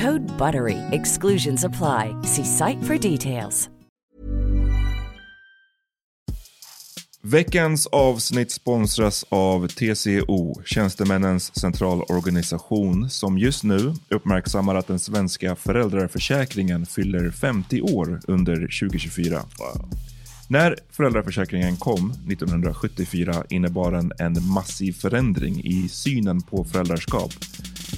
Code BUTTERY. Exclusions apply. See site for details. Veckans avsnitt sponsras av TCO, Tjänstemännens centralorganisation, som just nu uppmärksammar att den svenska föräldraförsäkringen fyller 50 år under 2024. När föräldraförsäkringen kom 1974 innebar den en massiv förändring i synen på föräldraskap.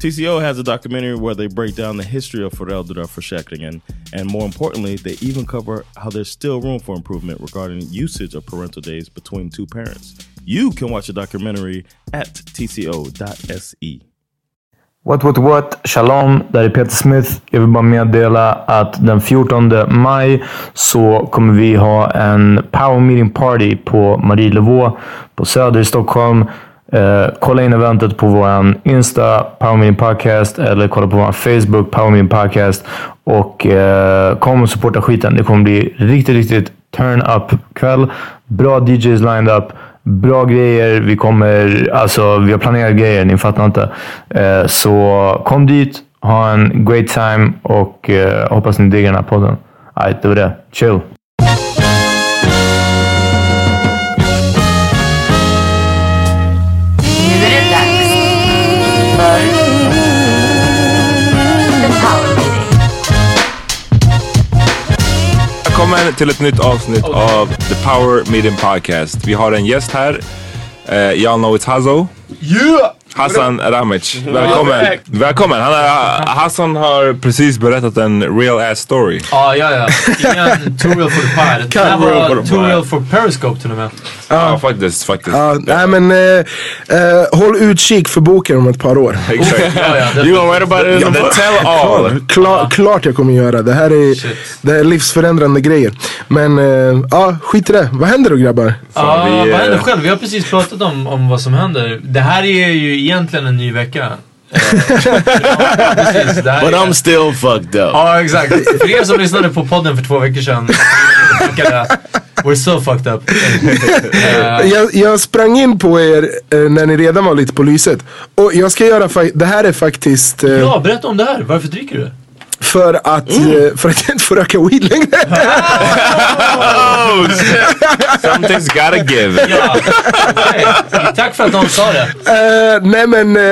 TCO has a documentary where they break down the history of föräldraförsäkringen and more importantly, they even cover how there's still room for improvement regarding usage of parental days between two parents. You can watch the documentary at tco.se. What what what? Shalom, där är Peter Smith. Jag vill bara meddela att den 14 maj så kommer vi ha en power meeting party på Marielevå på Söder i Stockholm. Uh, kolla in eventet på vår Insta, Power Meeting Podcast, eller kolla på vår Facebook, Power Meeting Podcast. Och uh, kom och supporta skiten. Det kommer bli riktigt, riktigt turn-up kväll. Bra DJs lined up. Bra grejer. Vi kommer, alltså vi har planerat grejer, ni fattar inte. Uh, så kom dit, ha en great time och hoppas ni diggar den här podden. Alright, det var det. Chill! Välkommen till ett nytt avsnitt av The Power Meeting Podcast. Vi har en gäst här. Uh, y'all know it's Hazo. Yeah! Hassan Ramic. Välkommen. Välkommen. Han är, Hassan har precis berättat en real ass story. Ja, ja, ja. Ingen too real for the pod. Det här var too real for Periscope till och med. Ja, faktiskt. faktiskt. Ja, nej men eh, eh, håll utkik för boken om ett par år. Exakt. Ja, ja, You gonna write about it in the? Tell all. Klar, klart jag kommer göra. Det här är, det här är livsförändrande grejer. Men eh, ja, skit i det. Vad händer då grabbar? Ja, vi, vad eh, händer själv? Vi har precis pratat om, om vad som händer. Det här är ju egentligen en ny vecka. Eh, ja, precis. But är- I'm still fucked up. Ja, exakt. För er som lyssnade på podden för två veckor sedan. We're so fucked up. Eh, Jag, jag sprang in på er eh, när ni redan var lite på lyset. Och jag ska göra, det här är faktiskt... Eh, ja, berätta om det här. Varför dricker du? För att, Mm. eh, för att jag inte får röka weed längre. Oh. Something's gotta give. Ja, okej. Tack för att någon sa det. Eh, nej men, eh,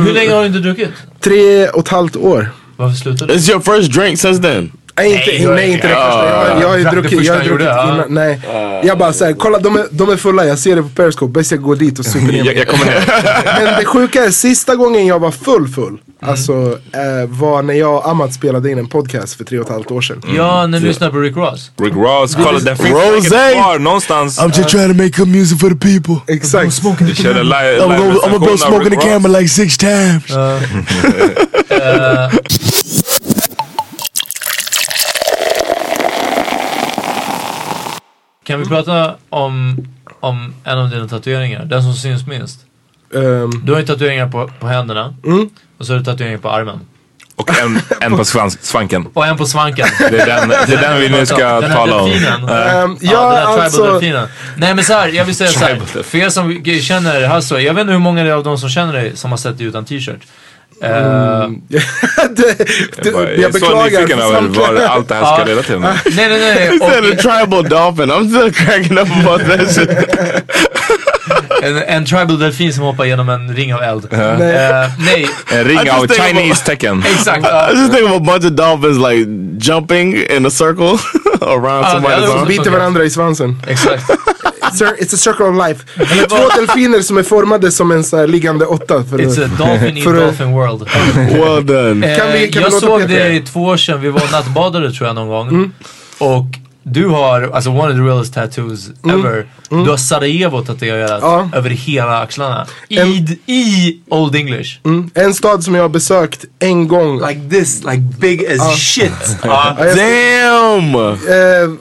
Hur länge har du inte druckit? tre och ett halvt år. Varför slutade du? Is your first drink since then. Nej, inte, Nej, nej, inte det första. Jag, jag har ju druckit, jag har druckit innan. Nej. Jag bara såhär, kolla de är, de är fulla, jag ser det på Periscope. Bäst jag går dit och super ner Jag, jag kommer ner. Men det sjuka är, sista gången jag var full full, alltså eh, var när jag och Amat spelade in en podcast för tre och ett halvt år sedan. Ja, när du lyssnade på Rick Ross. Rick Ross, kolla den finns säkert kvar någonstans. just trying to make good music for the people. Exakt. Vi körde live, I'm gonna, I'm av in the camera like six times. Kan vi prata om, om en av dina tatueringar? Den som syns minst. Ehm, Du har ju tatueringar på, på händerna. Mm. Och så har du tatueringar på armen. Och en, en på svans, svanken. Och en på svanken. Det är den, det är den vi nu ska den tala om. delfinen. ehm, Ja, ja, den här alltså. tribal-delfinen. Nej men så här, jag vill säga så här. Tribal. För er som känner Hasso, jag vet inte hur många av de som känner dig som har sett dig utan t-shirt. Eh, det, det, Jag, bara, jag jag är så beklagar vad allt det här ska leda till. nej nej nej. Och, tribal dolphin. I'm still cracking up about that shit. en, en tribal delfin som hoppar genom en ring av eld. Eh, nej, En I ring just av Chinese tecken. exakt. I just think of a bunch of dolphins like jumping in a circle around Ah, somebody's arm. Biter varandra i svansen. Exakt. It's a circle of life. Eller två delfiner som är formade som en så här liggande åtta. För It's a dolphin in dolphin world. Well done. Eh, Kan vi- kan jag såg det i två år sedan, vi var nattbadare tror jag någon gång. Mm. Och du har, alltså one of the realest tattoos ever. Du har Sarajevo tatuerat Mm. Ja. över hela axlarna. I, En- i Old English. mm, en stad som jag har besökt en gång. Like this, like big as shit. Ja. Ja, jag- Damn! Eh,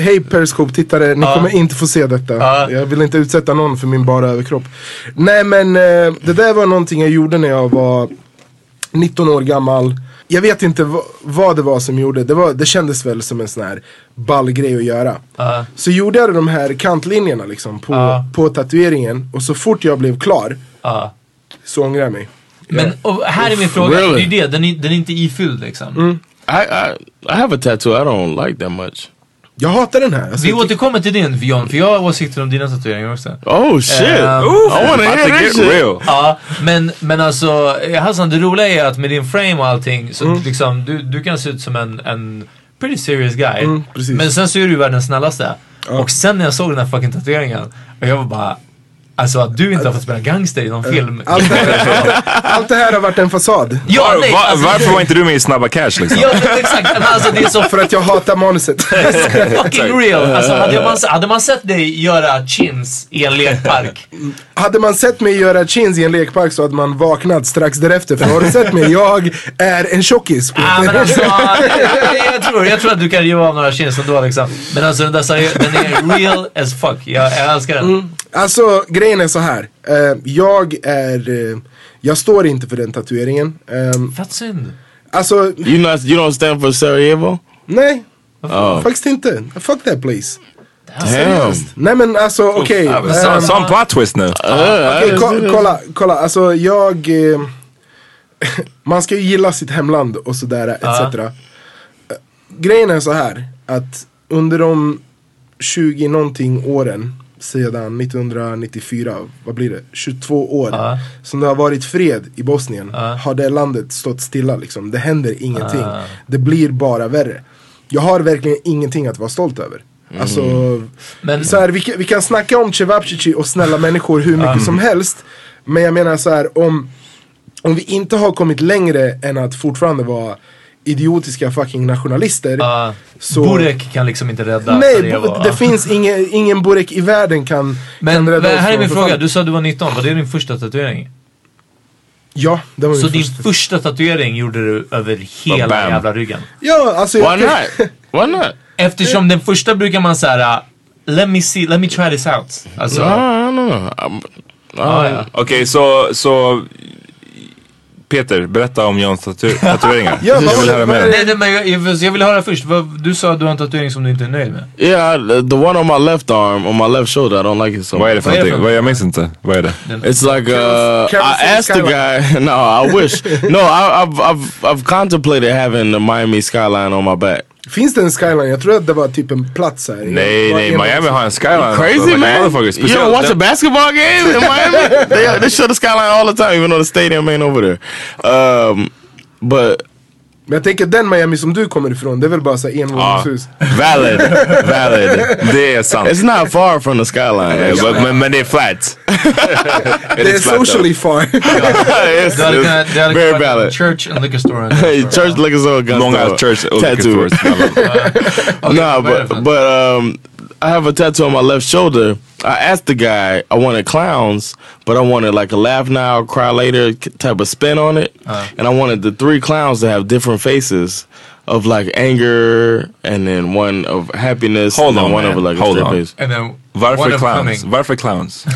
Hej Periscope-tittare, ni kommer inte få se detta. Ja. Jag vill inte utsätta någon för min bara överkropp. Nej men eh, det där var någonting jag gjorde när jag var 19 år gammal. Jag vet inte vad, det var som gjorde, det, var, det kändes väl som en sån här ball grej att göra. Ja. Så gjorde jag de här kantlinjerna liksom på, Ja. på tatueringen och så fort jag blev klar Ja. så ångrar jag mig. Men och här är min fråga, Really? det är det, den är, den är inte ifylld liksom. Mm. I, I I have a tattoo I don't like that much. Jag hatar den här. Alltså, Vi återkommer till din John, för jag har åsikter om dina tatueringar också. Oh shit! Um, I want to About hear to that shit. real. Ja, men, men alltså Hassan, det roliga är att med din frame och allting, så liksom, du, du kan se ut som en, en pretty serious guy. Mm, men sen så är du världens snällaste. Och sen när jag såg den här fucking tatueringen, och jag var bara, alltså att du inte har fått spela gangster i någon film. allt, det här, allt det här har varit en fasad. Ja, Var, nej, var, alltså, varför var inte du med i Snabba Cash liksom? Ja, exakt. Alltså det är så För att jag hatar manuset. fucking real. Alltså hade man, hade man sett dig göra chins i en lekpark. Hade man sett mig göra chins i en lekpark så hade man vaknat strax därefter. För har du sett mig? Jag är en tjockis. Ah, men alltså, jag, jag, tror, jag tror att du kan riva av några chins ändå liksom. Men alltså den där den är real as fuck. Jag, jag älskar den. Alltså grejen är så här. Eh, jag är... eh, jag står inte för den tatueringen. Um, Fett synd. alltså, You not you don't stand for Sarajevo? nej. Oh. Faktiskt inte. Fuck that place. Damn. Nej men alltså okej. Så- ehm, Sån plot twist nu. Uh, ko- just- kolla, kolla, alltså jag... Eh, man ska ju gilla sitt hemland och sådär etc. Eh, Grejen är så här att under de 20 någonting åren sedan 1994, vad blir det, 22 år Ja. som det har varit fred i Bosnien Ja. har det landet stått stilla liksom. Det händer ingenting. Ah. Det blir bara värre. Jag har verkligen ingenting att vara stolt över. Alltså, Men så här, vi, kan- vi kan snacka om Cevapcici och snälla människor hur mycket som helst. Men jag menar så här, om, om vi inte har kommit längre än att fortfarande vara idiotiska fucking nationalister. uh, Så- Burek kan liksom inte rädda Nej, Sarajevo. bo- det finns ingen, ingen Burek i världen kan, Men kan rädda oss här är min fråga. Du sa att du var 19. Var det din första tatuering? Ja, det var min Så din första. första tatuering gjorde du över hela bam. jävla ryggen? Ja, alltså Why jag, not? Why not? Eftersom den första brukar man säga Let me see, let me try this out. Alltså, No, know. I'm, ah, ja. Okej, så, så Peter, berätta om Johns tatu- tatueringar. Ja, jag vill höra mer. Nej, nej, men jag, jag, vill höra först. Du sa att du har en tatuering som du inte är nöjd med. Yeah, the one on my left arm, on my left shoulder, I don't like it so Vad är det för Vad är det någonting? för- Vad- Jag minns inte. Vad är det? It's like uh, I asked the guy. No, I wish. No, I, I've I've I've contemplated having the Miami skyline on my back. Finns det en skyline? Jag tror att det var typ en plats här. Nej, nej. Miami har en skyline. Crazy man! You don't watch a basketball game in Miami? they they show the skyline all the time, even though the stadium ain't over there. Um, but Men jag tänker den Miami som du kommer ifrån, det är väl bara så här Ja, envåningshus. valid. Valid. Det är sant. it's not far from the skyline. But- Men, men det är flat. Det är socially far. it's, Du hade kunnat, very valid. church and liquor store. Hey, church liquor store, gun Många store, church och liquor tattoo. stores. nah, but but um, I have a tattoo on my left shoulder. I asked the guy, I wanted clowns, but I wanted like a laugh now, cry later type of spin on it, uh-huh. and I wanted the three clowns to have different faces of like anger, and then one of happiness, Hold and then on, one man. of like Hold a on. face. And then one Varför of clowns? coming. Varför clowns?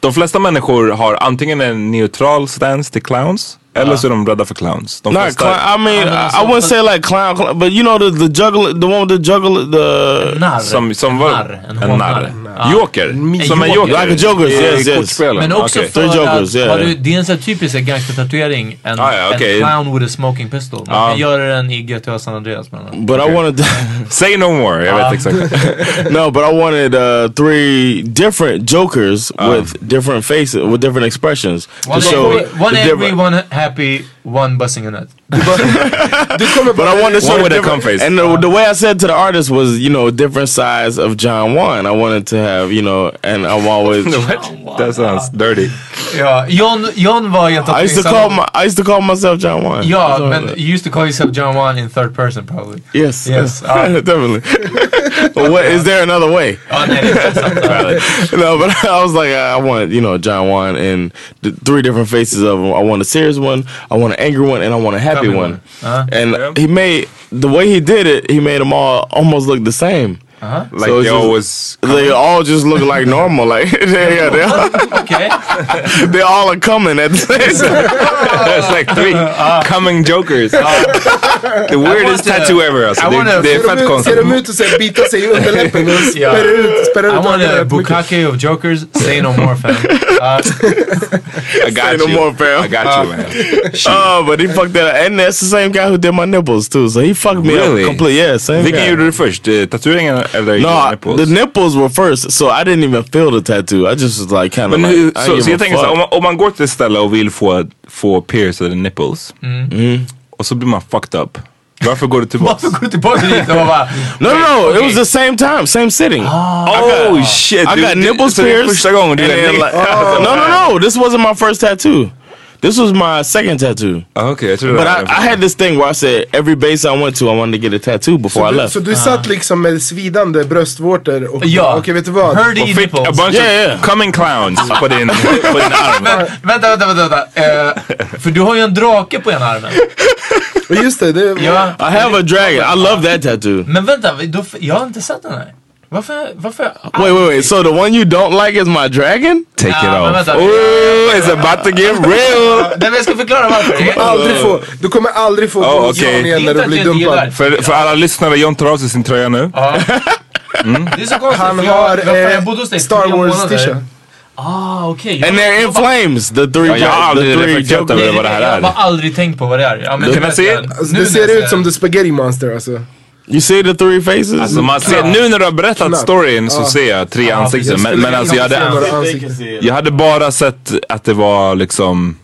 De flesta människor har antingen en neutral stance till clowns eller så är de rädda för clowns. De Not clown. I mean, I mean, I, I wouldn't say like clown, clown, but you know the the juggle, the one with the juggle, the Narr. som, som en var narr. En, en narr. Ja. Uh, joker. Som en joker. joker. Like a joker, I yes, yes. kortspelen. Men också Okej. för Three jokers, att yeah. har du, det är en sån här typisk så gangstertatuering. En, Ah, ja, okej. en clown with a smoking pistol. Man Ja. kan göra den i GTA San Andreas bland annat. but I wanted. To, Say no more, jag vet ah. exakt. No, but I wanted uh, three different Jokers ah. with different faces, with different expressions. One, to show angry, one the angry, different- one happy, one busting a nut. Du kommer But I wanted to show One the with a cum face. And the, the way I said to the artist was, you know, different size of John One. I wanted to have, you know, and I'm always. What? That sounds dirty. Ja, John, John var i I used to call my I used to call myself John One. Ja, So, men you used to call yourself John One in third person probably. yes, Yes, yes, uh, definitely. but what is there another way? Ja, nej, det no, but I was like, I want, you know, John One and the three different faces of him. I want a serious one, I want an angry one, and I want a happy Coming one. Uh-huh. And he made the way he did it. He made them all almost look the same. Uh-huh. Like So it's they just- always... They all just look like normal. Like yeah, they all, Okej. they all are coming at the same time. It's like three coming jokers. The weirdest want to- tattoo ever alltså. I wanna- det är Ser fett de ut- konstigt. Ser de att så bita sig i underläppen och Ja. spärrar ut, I ut want a rätt mycket? bukkake of jokers, say no more fam. Uh, I got Say no you. more, fam. I got you man. Oh, but he fucked that up. And that's the same guy who did my nipples too. So he fucked me Really? up completely. Yeah, same Vilken guy. gjorde du först? Eh, Tatueringen eller No, I- nipples? the nipples were first, so I didn't even feel the tattoo. I just was like kind of Men like, hur, I så, didn't så give jag a tänker så fuck. här, om, man, om man går till ett ställe och vill få, få piercade nipples och så blir man fucked up. Varför går du tillbaka? varför går du tillbaka dit och bara... No, no, no. Okay. It was the same time, same sitting. Oh shit! I got du- nipples så det är pierced. första gången du and är then, nigga. No, no, no. This wasn't my first tattoo. This was my second tattoo. Ah, Okej, jag But det I, I had this thing where I said every base I went to, I wanted to get a tattoo before Så I du, left. så du satt liksom med svidande bröstvårtor och Ja. okej vet du vad? Hurdy Och fick a bunch Yeah, of yeah. coming clowns på din, på din arm. Men, vänta, vänta, vänta. vänta. Eh, för du har ju en drake på ena armen. Just det, det Ja. I have a dragon. I love that tattoo. Men vänta, då, jag har inte sett den här. Varför? Varför? Wait, wait, wait. So the one you don't like is my dragon? Take Ja, it men off. vänta. Oh, it's about to get real! Nej men jag ska förklara varför. aldrig få, du kommer aldrig få Oh, okay. igen när du blir jag dumpad. För, för alla lyssnare, John tar av sig sin tröja nu. Ja. Det är så konstigt. Han jag, har jag, jag eh, Star Wars t-shirt. Ah, okej. And they're in flames. The three, Ja, jag har the aldrig three reflekterat jokers. över vad det här Jag är. har aldrig tänkt på vad det är. Ja, men Kan jag se? Alltså, nu det ser jag ut som The Spaghetti Monster alltså. You see the three faces? Alltså man ser, nu när du har berättat Knappt. storyn så ser jag tre ansikten. Men, men alltså jag hade, jag hade bara sett att det var liksom...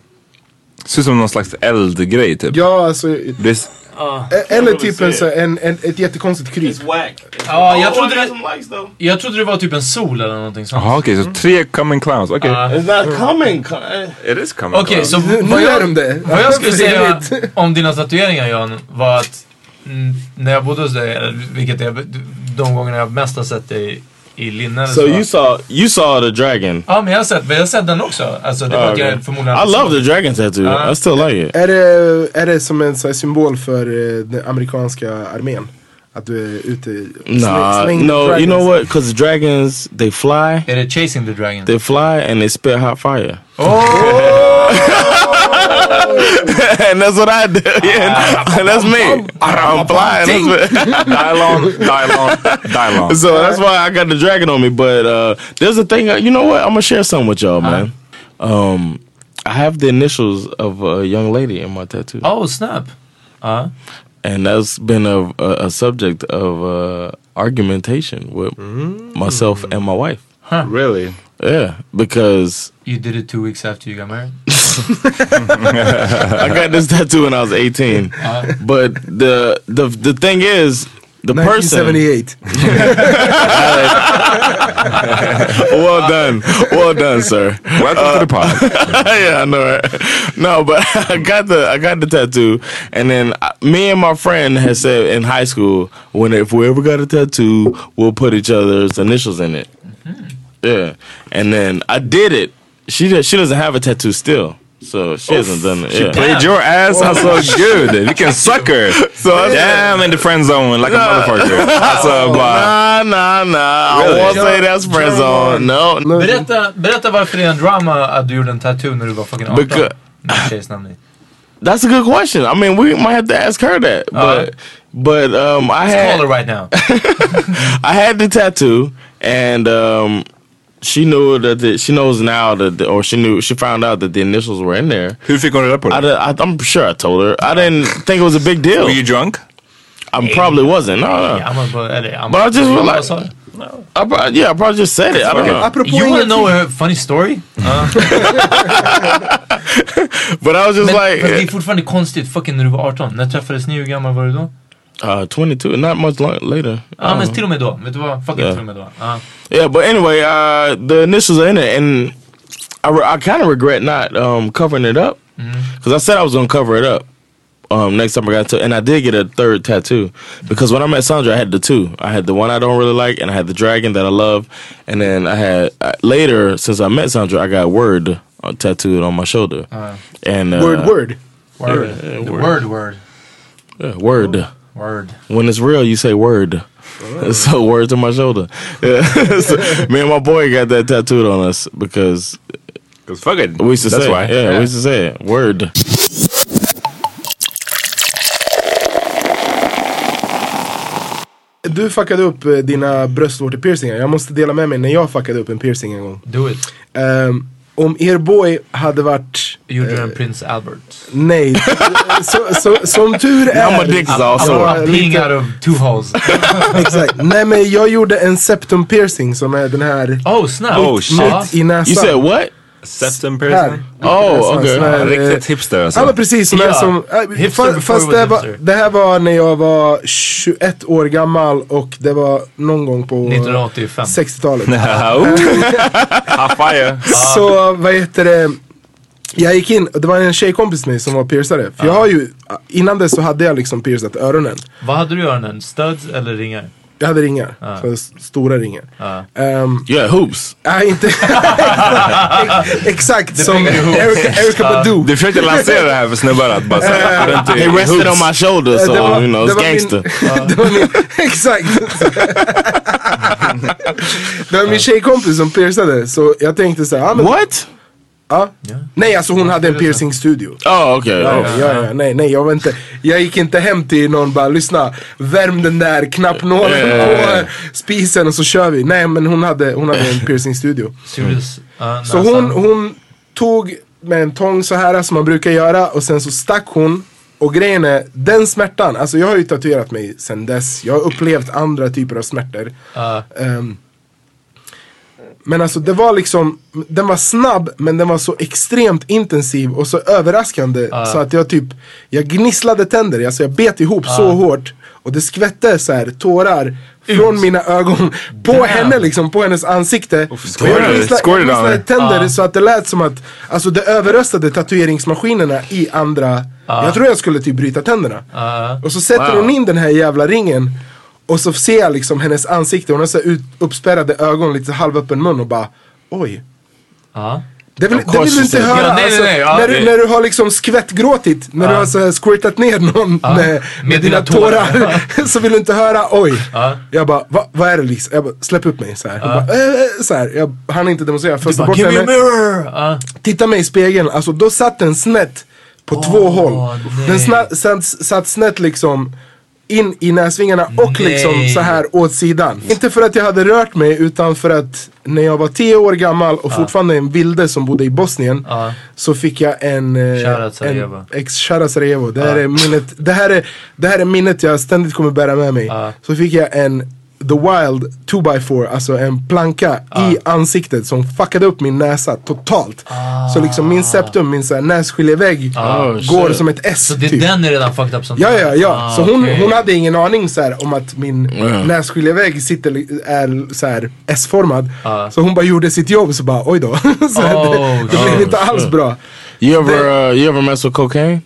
Ser ut som någon slags eldgrej typ. Ja alltså, Det e- eller typ en, en, en, ett jättekonstigt kryp. Ja, jag trodde, det, jag trodde det var typ en sol eller någonting sånt. Jaha okej, så tre coming clowns. Okej. It's not coming. It is coming Okej, clowns. så Nu, vad nu är jag, de det. vad jag skulle säga om dina tatueringar Jan var att mm, när jag bodde hos dig, eller vilket är de gångerna jag mest har sett dig i linne eller So så. you saw you saw the dragon. Ja, men jag har sett, men jag har sett den också. Alltså, det var att okay. jag förmodligen I love the dragon tattoo. Uh, I still like it. Är det, är det som en här, symbol för eh, den amerikanska armén? Att du är ute Nah, släng no. You dragons. know what? Because dragons they fly, Är det Chasing the Dragon? they fly, and they spit hot fire. Oh! flying. That's what I do. Yeah, that's me. I'm flying. That's me. Dylon, Dylon, Dylon. So that's why I got the dragon on me. But uh, there's a thing. uh, You know what? I'm gonna share something with y'all, man. Um, I have the initials of a young lady in my tattoo, Oh snap. Ja. and that's been a a, a subject of uh, argumentation with myself and my wife. Huh. Really? Yeah, because You did it two weeks after you got married? I got this tattoo when I was 18. Uh-huh. But the the the thing is, the person. 1978. well done, well done, sir. Welcome to the pod. yeah, I know. Right? No, but I got the I got the tattoo, and then I, me and my friend had said in high school, when if we ever got a tattoo, we'll put each other's initials in it. Mm-hmm. Yeah, and then I did it. She does, she doesn't have a tattoo still, so she hasn't done it. Yeah. Played your ass so good. You can suck her. So Damn in the friend zone like a motherfucker. Alltså bara. Nah, nah, nah. Really? I won't say that's friend zone. No, no. Berätta, berätta varför det är en drama att du gjorde en tattoo när du var fucking 18. Because- Med tjejs. That's a good question. I mean, we might have to ask her that. But but um, I Let's had call her right now. I had the tattoo, and um, she knew that the, she knows now that the, or she knew she found out that the initials were in there. Hur fick hon reda på I, det? di- I, I'm sure I told her. I didn't think it was a big deal. Were you drunk? I probably wasn't. No, no. I'm a, eller, I'm But I just Vad realized- sa du? I, pro- yeah, I probably just said it. I don't know. Apropå You wanna ingenting. know a funny story? Ja. But I was just Men, like, men det är fortfarande konstigt, fucking när du var 18. När träffades ni? Hur gammal var du då? Uh, 22, not much long, later. Ja men till och med då. Vet du vad? Fucking Yeah. till och med då. Ja. Yeah, but anyway, uh, the initials are in it, and I, re- I kind of regret not um, covering it up because I said I was gonna cover it up um, next time I got to, and I did get a third tattoo because when I met Sandra, I had the two. I had the one I don't really like, and I had the dragon that I love, and then I had uh, later since I met Sandra, I got word uh, tattooed on my shoulder, and uh, Word, word. Word. yeah, The word. word, word. yeah, word. Word. When it's real, you say word. So word to my shoulder. Yeah. so, me and my boy got that tattooed on us because Cause fuck it. we used to That's say, why. it. yeah, we used to say it. Word. Du fuckade upp eh, dina bröstvårtepiercingar. Jag måste dela med mig när jag fuckade upp en piercing en gång. Do it. Ehm, om er boy hade varit... Gjorde du en Prince Albert? Nej. så, så, som tur är... I'm a dick also. I'm lite- out of two holes. Exakt. Nej men jag gjorde en septum piercing som är den här Oh snap! Oh, shit. Mitt i näsan. You said what? Septum piercing. Oh, Näsan, okay. Ja, eh, Riktigt hipster Ja alltså. men precis, Ja. som, äh, Hipster fa- fast det, var, det här var när jag var 21 år gammal och det var någon gång på 1985. 60-talet. High fire. Så vad heter det, jag gick in, det var en tjejkompis med mig som var piercade. För jag har ju, innan dess så hade jag liksom piercat öronen. Vad hade du i öronen? Studs eller ringar? Jag hade ringar, så s- stora ringar. Ja. Ehm, Yeah, hoops. Nej, inte exakt som. Erica, Erica Badu. Du försökte lansera det här för snubbar att bara säga uh, He rested on my shoulder, so Det var- you know, it's min- gangster. var min, exakt. det var min tjejkompis som piercade så jag tänkte såhär, ja men Ja. Nej alltså hon hade en piercingstudio. Oh, okay. Ja, Oh. ja, ja, nej, nej, jag var inte, jag gick inte hem till någon bara lyssna, värm den där knappnålen Ja, ja, på ja. eh, spisen och så kör vi. Nej men hon hade, hon hade en piercingstudio. Ja, Så hon, hon tog med en tång så här som man brukar göra och sen så stack hon. Och grejen är, den smärtan, alltså jag har ju tatuerat mig sen dess. Jag har upplevt andra typer av smärtor. Ja. Ehm, men alltså det var liksom, den var snabb men den var så extremt intensiv och så överraskande så att jag typ, jag gnisslade tänder, alltså jag bet ihop så hårt och det skvätte så här tårar från mina ögon på henne liksom, på hennes ansikte. Och jag gnisslade, tänder så att det lät som att, alltså det överröstade tatueringsmaskinerna i andra, jag tror jag skulle typ bryta tänderna. Och så sätter hon in den här jävla ringen och så ser jag liksom hennes ansikte, hon har så ut, uppspärrade ögon, lite halvöppen mun och bara Oj. Ja. Det vill, det vill du inte höra. Ja, nej, nej, alltså, nej, ja, när, du, när du har liksom skvättgråtit, när du har så squirtat ner någon med, med, med dina dina tårar. tårar. så vill du inte höra oj. Ja. Jag bara, Va, vad är det liksom? Jag bara, släpp upp mig så här. Hon bara, äh, så här. Jag hann inte demonstrera. Jag bara, bort give me a henne. mirror! Ja. Titta mig i spegeln, alltså då satt den snett På två håll. Den satt snett liksom in i näsvingarna och Nej. liksom så här åt sidan. Inte för att jag hade rört mig utan för att när jag var 10 år gammal och fortfarande en vilde som bodde i Bosnien Ja. så fick jag en... eh, Shoutout Sarajevo. en ex, shoutout Sarajevo. Det här, är minnet, det, här är, det här är minnet jag ständigt kommer bära med mig. Ja. Så fick jag en The Wild 2x4, alltså en planka i ansiktet som fuckade upp min näsa totalt. Så liksom min septum, min så här nässkiljevägg går shit. som ett S Så det, typ. den är redan fucked up som Ja, ja, ja. Ah, så hon, okej. hon hade ingen aning så här, om att min nässkiljevägg sitter, är så här S-formad. Ja. Så hon bara gjorde sitt jobb så bara oj då. så Oh, det, det blev inte alls bra. You ever uh, you ever mess with cocaine?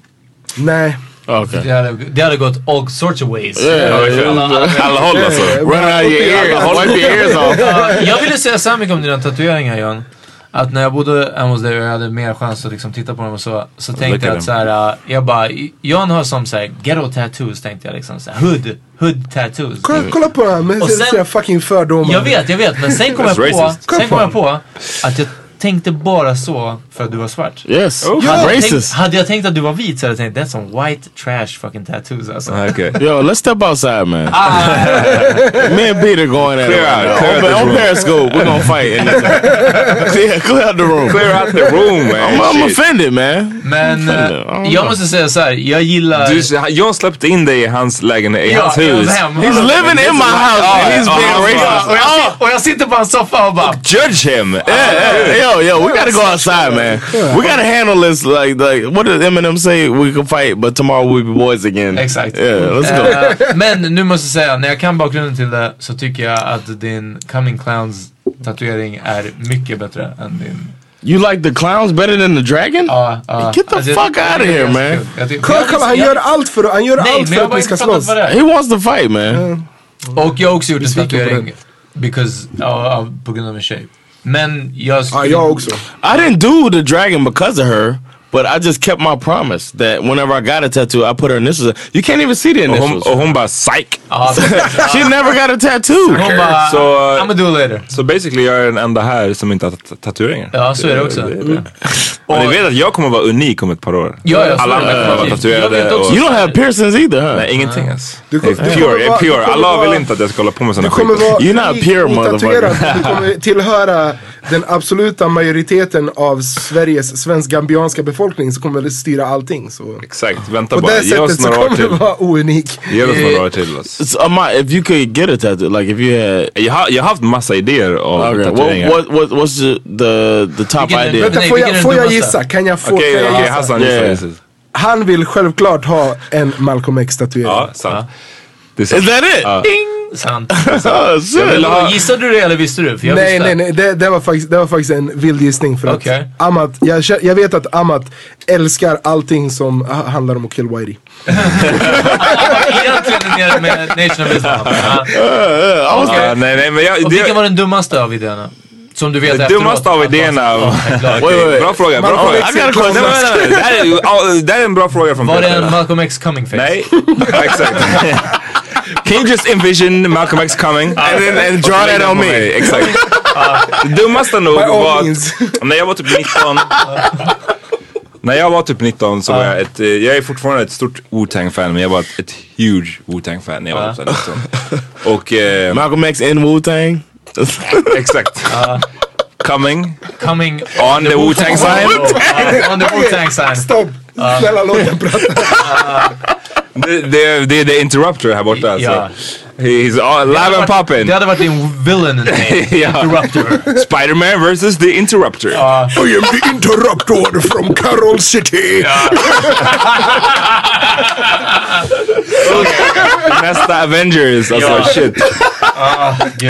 Nej. Okay. Det hade, det hade gått all sorts of ways. Yeah, Alla- alla- Alla håll alltså. Run out your ears, wipe your ears off. Ja, jag ville säga så här mycket om dina tatueringar John. Att när jag bodde hemma hos dig och jag hade mer chans att liksom titta på dem och så. Så tänkte Look jag att så här, äh, jag bara, John har som så här, ghetto tattoos tänkte jag liksom. Så här, hood, hood tattoos. Kolla, kolla på den här med Och sen- sina fucking fördomar. Jag vet, jag vet. Men sen kom jag på, sen kom jag på att jag tänkte bara så för att du var svart. Yes, Hade jag, tänkt, racist. hade jag tänkt att du var vit så hade jag tänkt that's some white trash fucking tattoos alltså. Ah, Okej. Yo, let's step outside, man. Ah. Me and Peter going at it. Clear right out, clear on, out on room. Periscope, we're gonna fight. In clear, clear out the room. Clear out the room man. I'm, I'm offended, man. Men I eh, don't jag måste säga så här, jag gillar... Du, John släppte in dig i hans lägenhet, i Ja, hans hus. hans hem. He's living in my house and he's ja, being racist. och, jag, sit- och jag sitter på en soffa och bara... Judge him! Yeah, yeah, yo, yo, we gotta go outside, man. We gotta handle this like, like, what did Eminem say? We can fight, but tomorrow we'll be boys again. Exakt. Yeah, let's go. Eh, men nu måste jag säga, när jag kan bakgrunden till det så tycker jag att din Coming Clowns tatuering är mycket bättre än din... You like the clowns better than the dragon? Ja, ja. Get the Alltså, fuck out of here, man. Kolla, han gör allt för, han gör Nej, allt men för jag har att ni ska slåss. He wants to fight, man. Och jag har också gjort en tatuering because, ja, av- på grund av min tjej. Men jag... Ja, jag också. I didn't do the dragon because of her, but I just kept my promise that whenever I got a tattoo, I put her initials. You can't even see the initials. och hon bara psych! Ja, she never got a tattoo. hon bara, Så- I'm gonna do it later. Så basically jag är den enda här som inte har tat- tatueringar. Ja, så är det också. Och ni vet att jag kommer vara unik om ett par år. Ja, ja, Alla andra det. kommer vara tatuerade. Och, You don't have piercings either, huh? nej, ingenting ens. Du kom- är du pure, kommer jag är vara- pure. du kommer Allah vara- vill inte att jag ska hålla på med sådana Du kommer vara You're not pure, motherfucker. Du kommer tillhöra den absoluta majoriteten av Sveriges svensk-gambianska befolkning som kommer att styra allting. Så. Exakt, vänta På bara. det Ge oss sättet så några år kommer till. du vara ounik. Ge oss några år till. Alltså. So, Ahmad, if you could get a tattoo, like if you had. Jag, har, jag har haft massa idéer av Okay, tatueringar. what, what, what, what's the, the, the top idea? Vänta, får jag, får jag? Gissa? Kan jag få Okej, kan jag okej, gissa? Hassan Yeah. Han vill självklart ha en Malcolm X-tatuering. Ja, sant. Det är sant. Is that it? Ja. Sant. Jag vill ha- Gissade du det eller visste du? För jag Nej, visste. nej, nej. Det, det, var faktiskt, det var faktiskt en vild gissning. För Okej. att Amat, jag, jag vet att Amat älskar allting som ha- handlar om att kill Whitey. Egentligen är det med Nation of Islam. Ja. Ja, nej, nej, men jag, Och det, vilken var den dummaste av idéerna? Som du vet det dummaste av idéerna... Bra fråga, bra Malcolm fråga. Det här är- en bra fråga från Var det en Malcolm X coming face? Nej, exakt. Can you just envision Malcolm X coming? And, then, and draw that on me. Exakt. Det dummaste nog var att när jag var typ 19 När jag var typ 19 så var jag ett, eh, jag är fortfarande ett stort Wu-Tang-fan men jag var ett, ett huge Wu-Tang-fan när jag var typ så här 19. Och eh, Malcolm X in Wu Tang? exakt. Coming Coming on the Wu-Tang sign. Uh, on the Wu-Tang sign. Stopp! Snälla låt mig prata. Det det- det är the interrupter här borta alltså. Ja. He's all live and popping. Det hade varit din villain. Ja. Interrupter. Spider-Man versus the interrupter. I am the interruptor from Carol City. Nästa Avengers, alltså Ja. shit.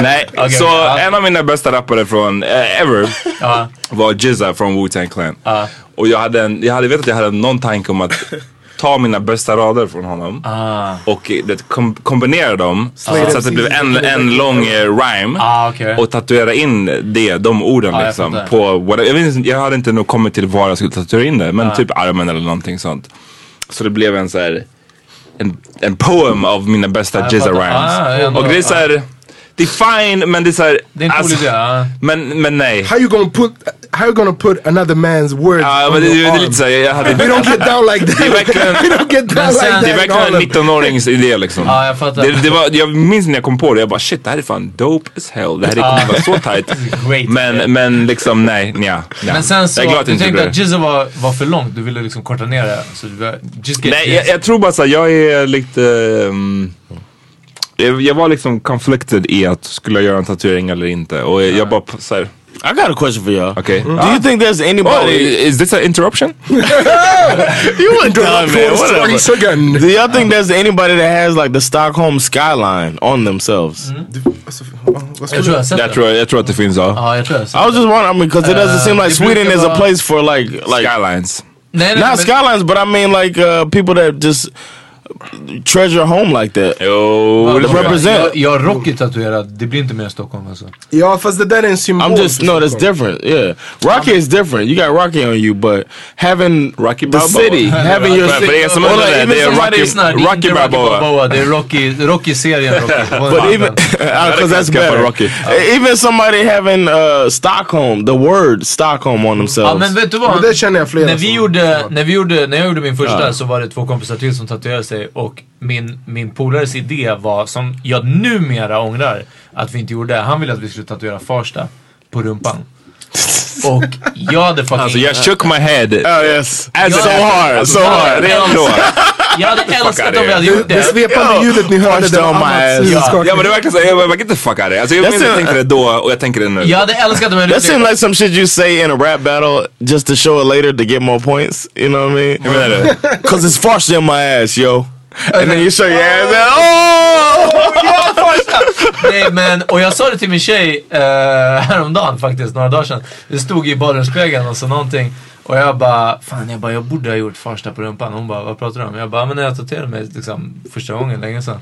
Nej, Okej, så ja. en av mina bästa rappare från eh, ever Ja. var Jizza från Wu-Tang Clan. Ja. Och jag hade, en, jag hade vet att jag hade någon tanke om att ta mina bästa rader från honom Ah. och det, kom, kombinera dem så att det blev en, en lång eh, rhyme Ah, okej. och tatuera in det, de orden jag liksom. fattar. På, what, jag, vet, jag hade inte nog kommit till var jag skulle tatuera in det men typ armen eller någonting sånt. Så det blev en så här en, en poem av mina bästa jag Jizza rhymes. Ah, och det är så här, det är fine, men det är såhär... Det är en cool idé. ja. men, men nej. How you gonna put, how you gonna put another man's words Ja, on men det, your det är arm? lite såhär, jag hade... We don't get down like that. Det är verkligen- We don't get down like that. Det är verkligen en in 19-årings idé liksom. Ja, jag fattar. Det, det var, jag minns när jag kom på det, jag bara shit det här är fan dope as hell. Det här kommer vara så tight. Great. Men, men liksom nej, nja, nja. Men sen så, jag är glad att du tänkte att. Jizza var, var för långt, du ville liksom korta ner det. Så du, just get Nej, jag, jag tror bara såhär, jag är lite... ehm, jag, var liksom conflicted i att skulle jag göra en tatuering eller inte. Och jag, jag bara såhär, I got a question for y'all. okej. Do you think there's Oh, anybody? is this an interruption? you were done, man. Whatever. Again. Do y'all think there's anybody that has like the Stockholm skyline on themselves? Vad Jag tror jag Jag tror, jag tror att det finns ja. Ja, jag tror jag I was just wondering because it doesn't Uh, seem like det Sweden is a place for like like Skylines. Nej, nej, not skylines, but I mean like uh, people that just treasure home like that. Det tror jag. represent. Jag, jag har Rocky tatuerad, det blir inte mer Stockholm alltså. Ja fast det där är en symbol. I'm just no, that's different. Yeah, Rocky is different. You got Rocky on you, but having Rocky the Balboa. city, having your city, som det, even det är somebody- Rocky- Lyssna, det är Rocky Rocky Balboa. Det är Rocky, Rocky-serien Rocky. But even because that's Skaffa better. Rocky. Even somebody having uh, Stockholm, the word Stockholm on themselves. Ja men vet du vad? Det känner jag flera när vi som- gjorde, när vi gjorde, när jag gjorde min första så var det två kompisar till som tatuerade sig och min, min polares idé var, som jag numera ångrar att vi inte gjorde, han ville att vi skulle tatuera Farsta på rumpan. Och jag hade fucking... Alltså jag shook my head. oh yes, As so hard, alltså, so hard. Redan då. Jag hade älskat om vi hade gjort Det det. svepande ljudet ni hörde, det var huvudskakning. Ja men det verkligen såhär, jag bara get the fuck out of here. Alltså jag minns tänkte det då och jag tänker det nu. Jag hade älskat om jag That hade seemed gjort like some shit you say in a rap battle just to show it later to get more points. You know what I mean? Cause it's farce in my ass, yo. And then you show your ass. And, oh! Men, och jag sa det till min tjej eh, häromdagen faktiskt, några dagar sedan. Det stod i badrumsspegeln och så någonting. Och jag bara, fan jag bara, jag borde ha gjort Farsta på rumpan. Hon bara, vad pratar du om? Jag bara, men när jag tatuerade mig liksom första gången länge sedan.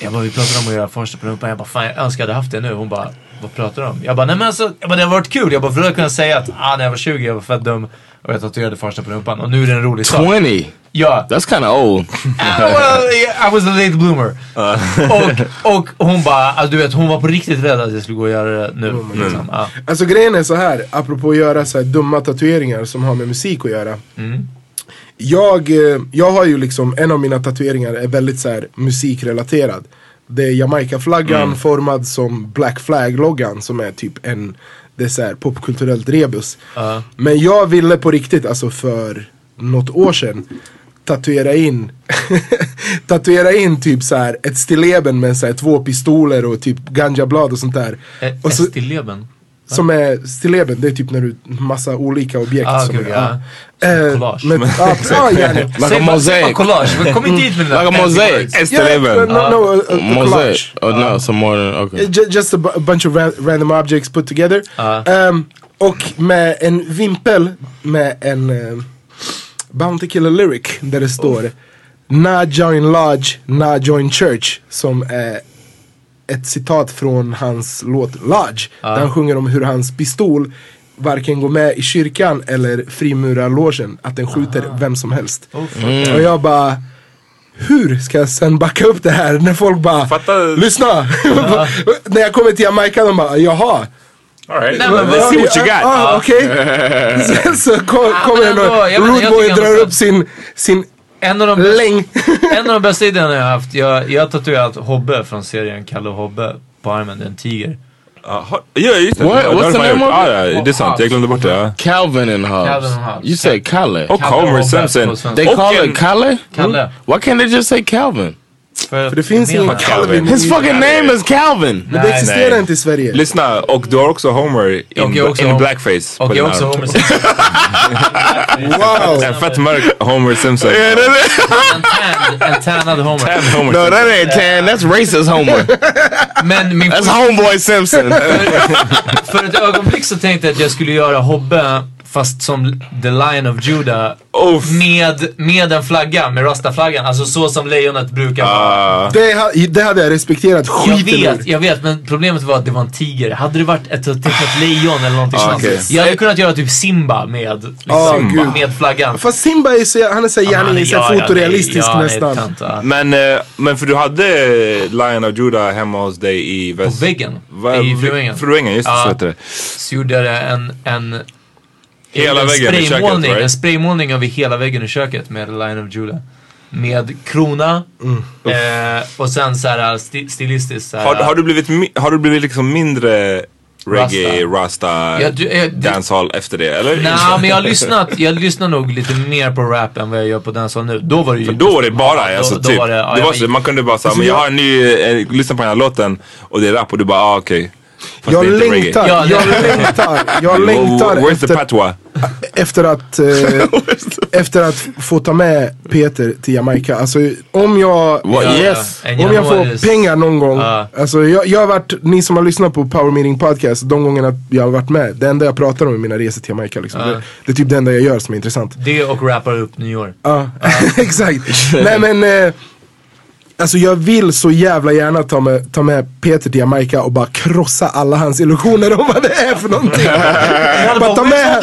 Jag bara, vi pratade om att göra Farsta på rumpan. Jag bara, fan jag önskar jag hade haft det nu. Hon bara, vad pratar du om? Jag bara, nej men alltså, jag bara, det har varit kul. Jag bara, för då hade jag kunnat säga att ah, när jag var 20 jag var fett dum och jag tatuerade Farsta på rumpan. Och nu är det en rolig sak. 20. Ja. That's kind of old. Ah, well, yeah, I was a late bloomer. och, och hon bara, alltså, du vet hon var på riktigt rädd att jag skulle gå och göra det nu. Liksom. Ja. Alltså grejen är så här, apropå att göra så här dumma tatueringar som har med musik att göra. Jag, eh, jag har ju liksom, en av mina tatueringar är väldigt så här musikrelaterad. Det är Jamaica-flaggan formad som Black Flag-loggan som är typ en, det är så här popkulturellt rebus. Ja. Men jag ville på riktigt, alltså för något år sedan tatuera in Tatuera in typ så här ett stilleben med så här två pistoler och typ ganjablad och sånt där. Så, Stilleben. Som är stilleben, det är typ när du massa olika objekt Ah, som är, ja. Eh, Collage. Men, ja, ja, gärna. Like Säg a mosaic. collage, men kom inte dit med Like a mosaic. no, no, a, a, a Mosaic. Oh no, some more okay. Uh, ju- Just a, a bunch of ra random objects put together. Ja. Ehm, och med en vimpel med en uh, Bounty Killer lyric där det står Na join lodge, na join church. Som är ett citat från hans låt Lodge. Där han sjunger om hur hans pistol varken går med i kyrkan eller frimurarlogen. Att den skjuter vem som helst. Och jag bara hur ska jag sen backa upp det här när folk bara Fatta- Lyssna! när jag kommer till Jamaica de bara jaha Alright, Nej, men let's see what you Ja, got. ah, Okej. Sen så kom, kommer men det ändå, någon jag tycker drar upp sin, sin En av de längd. En av de bästa idéerna jag har haft, jag, jag har tatuerat Hobbe från serien Kalle och Hobbe på armen, en tiger. Ja, just det. What? Ja, What's det har the name of it? Ja, det är sant. Jag glömde bort det. Calvin and Hobbes. Calvin and Hobbes. You say Kalle. Och Homer Simpson. They call it Kalle? Kalle. Why can't they just say Calvin? För, För det finns ingen Calvin. His fucking name is Calvin. Men det Nej, existerar nej. inte i Sverige. Lyssna, och du har också Homer in, Och också in blackface. Och jag din också. Homer Simpson. Wow! En fett mörk Homer Simpson. En tan- En tannad Homer. Tan Homer No, that ain't tan. That's racist Homer. Men min That's homeboy Simpson. För ett ögonblick så tänkte jag att jag skulle göra Hobbe Fast som The Lion of Judah. Uff. Med, med en flagga, med rasta-flaggan. Alltså så som lejonet brukar vara. Ah. Det, ha, det hade jag respekterat Jag skiten ur. vet, jag vet, men problemet var att det var en tiger. Hade det varit ett tecknat lejon eller någonting Ah, sånt. okej. Jag hade kunnat göra typ Simba med, liksom, Ah, gud. med flaggan. Fast Simba är så, han är så gärna ja, ja, fotorealistisk ja, nästan. tönt, ja. Men, eh, men för du hade Lion of Judah hemma hos dig i väst... På väggen. Va- I Fruängen. Fruängen, just det. Ja. Så heter det. Så gjorde jag en, en Hela en väggen i köket, spraymålning, right? En spraymålning över hela väggen i köket med Line of Judah. Med krona Mm. eh, och sen såhär sti stilistiskt såhär. Har, har, du blivit, har du blivit liksom mindre reggae, rasta, Ja, du- eh, du- dancehall efter det? Eller? Nej men jag har lyssnat, jag lyssnar nog lite mer på rap än vad jag gör på dancehall nu. Då var det ju... För då var det bara, alltså, då, då typ, var det, ja, det var så, man kunde bara säga, Alltså, men jag har en ny, eh, lyssna på den här låten och det är rap och du bara, ah okej. Fast Jag längtar, jag längtar, jag längtar Where's the efter, patois? efter att, eh, efter att få ta med Peter till Jamaica. Alltså om jag, yes. om jag får pengar någon gång. Alltså jag, jag har varit, ni som har lyssnat på Power Meeting Podcast, de gångerna jag har varit med. Det enda jag pratar om är mina resor till Jamaica. Liksom. Det, det är typ det enda jag gör som är intressant. Det och rappar upp nyår. Ja, exakt. Nej men, eh, alltså jag vill så jävla gärna ta med, ta med Peter till Jamaica och bara krossa alla hans illusioner om vad det är för någonting. bara ta med,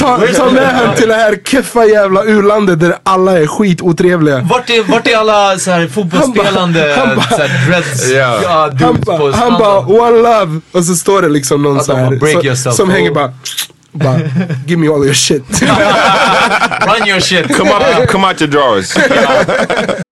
ta, ta med han till det här keffa jävla u-landet där alla är skitotrevliga. Vart är, vart är alla så här fotbollsspelande Han bara- han bara- så här dreads ja, dudes Han bara, han bara one love och så står det liksom någon Att så de här så, yourself. som Oh. hänger bara, bara give me all your shit. Run your shit. Come out, come out your drawers.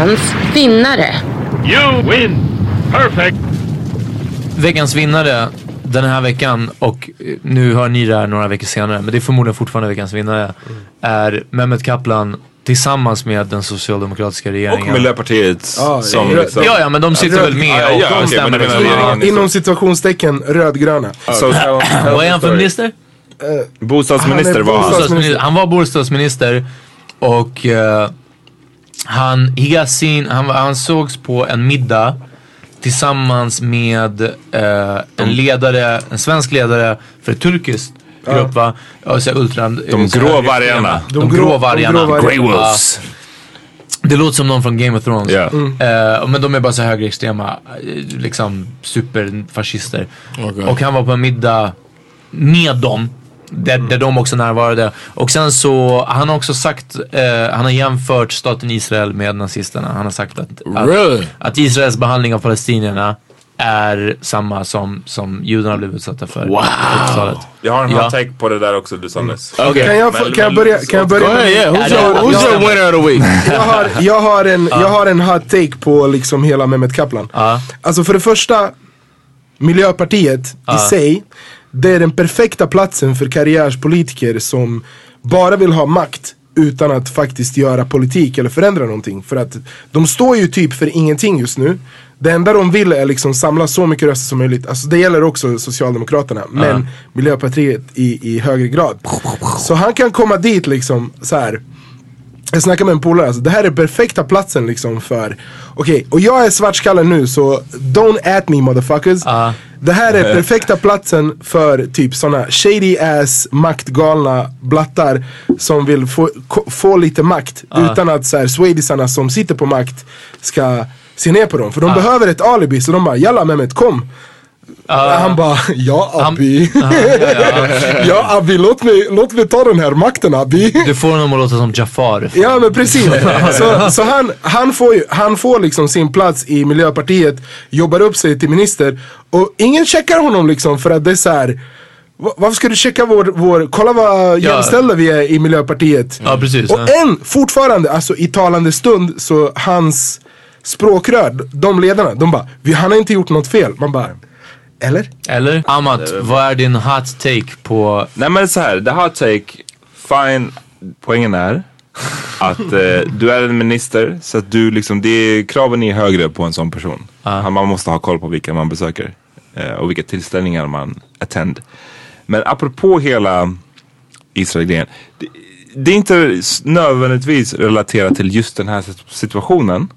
Veckans vinnare. You win! Perfect! Veckans vinnare den här veckan och nu hör ni det här några veckor senare men det är förmodligen fortfarande veckans vinnare är Mehmet Kaplan tillsammans med den socialdemokratiska regeringen. Och Miljöpartiet. Ja, som ja, liksom, Ja, ja, men de sitter Röd- väl med Ja, och ja, men liksom. menar Ja, regeringen. inom situationstecken rödgröna. Var är han för minister? bostadsminister Han var han. Bostadsminister. Han var bostadsminister och eh, han, he got seen, han, var- han sågs på en middag tillsammans med eh, en ledare, en svensk ledare för ett turkiskt grupp va? Ja, så ultra, De så grå här- vargarna. De, grå vargarna. de grå vargarna. Grey Wolves. Det låter som någon från Game of Thrones. Ja. Eh, men de är bara så högerextrema, eh, liksom superfascister. Och han var på en middag med dem. Där, där de också närvarade. Och sen så, han har också sagt, eh, han har jämfört staten Israel med nazisterna. Han har sagt att, att, Really? att Israels behandling av palestinierna är samma som, som judarna blev utsatta för. Wow. på 80-talet. Jag har en hot take på det där också du sa nyss. Okay. Kan jag, få, Men- kan jag men- börja? Kan jag börja yeah. Who's your, who's winner of the week? jag, har, jag, har en, jag har en hot take på liksom hela Mehmet Kaplan. Ja. Alltså för det första, Miljöpartiet i sig, det är den perfekta platsen för karriärspolitiker som bara vill ha makt utan att faktiskt göra politik eller förändra någonting. För att de står ju typ för ingenting just nu. Det enda de vill är liksom samla så mycket röster som möjligt. Alltså det gäller också Socialdemokraterna. Men Miljöpartiet i, i högre grad. Så han kan komma dit liksom så här. Jag snackade med en polare, alltså, det här är perfekta platsen liksom för Okej, och jag är svartskallen nu så don't at me motherfuckers Det här är perfekta platsen för typ såna shady ass maktgalna blattar Som vill få, få lite makt Ja. utan att så här, swedisarna som sitter på makt ska se ner på dem För de Ja. behöver ett alibi så de bara jalla Mehmet kom Han bara, ja Abi. ja Abi, låt mig, låt mig ta den här makten Abi. Du får honom att låta som Jafar. Ja men precis. Så, så han, han, får han får liksom sin plats i Miljöpartiet, jobbar upp sig till minister och ingen checkar honom liksom för att det är så här. "Va- Varför ska du checka vår, vår kolla vad jämställda vi är i Miljöpartiet. Ja, precis. Och Ja. än, fortfarande, alltså i talande stund så hans språkrör, de ledarna, de bara, "Vi- han har inte gjort något fel. Man bara, eller? Eller? Amat, vad är din hot take på... Nej men så här, the hot take, fine, poängen är att eh, du är en minister så att du liksom, det är, kraven är högre på en sån person. Han- Man måste ha koll på vilka man besöker eh, och vilka tillställningar man attend. Men apropå hela Israel-grejen. Det, det är inte nödvändigtvis relaterat till just den här sit- situationen.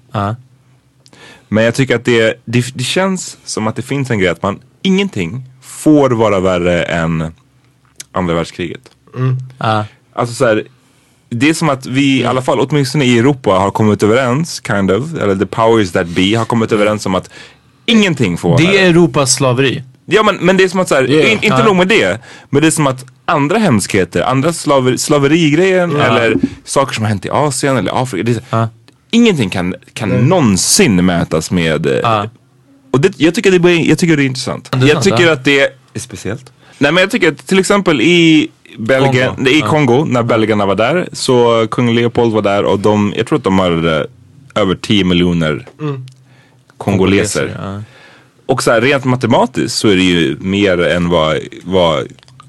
Men jag tycker att det, det, det känns som att det finns en grej att man, ingenting får vara värre än andra världskriget. Alltså så här, det är som att vi i alla fall, åtminstone i Europa, har kommit överens, kind of, eller the powers that be har kommit överens om att ingenting får vara Det värre. är Europas slaveri. Ja men, men det är som att så här, Yeah. in, inte Ja. nog med det, men det är som att andra hemskheter, andra slaver, slaverigrejen Ja. eller saker som har hänt i Asien eller Afrika. Det är, så- Ingenting kan, kan någonsin mätas med... eh, Och det, jag, tycker det, är- jag tycker det är intressant. Det är jag tycker ja. att det är speciellt. Nej men jag tycker att till exempel i Belgien, Kongo. i Ja. Kongo, när belgarna var där, så kung Leopold var där och de, jag tror att de hade över 10 miljoner Mm. kongoleser. ja. Och så här, rent matematiskt så är det ju mer än vad, vad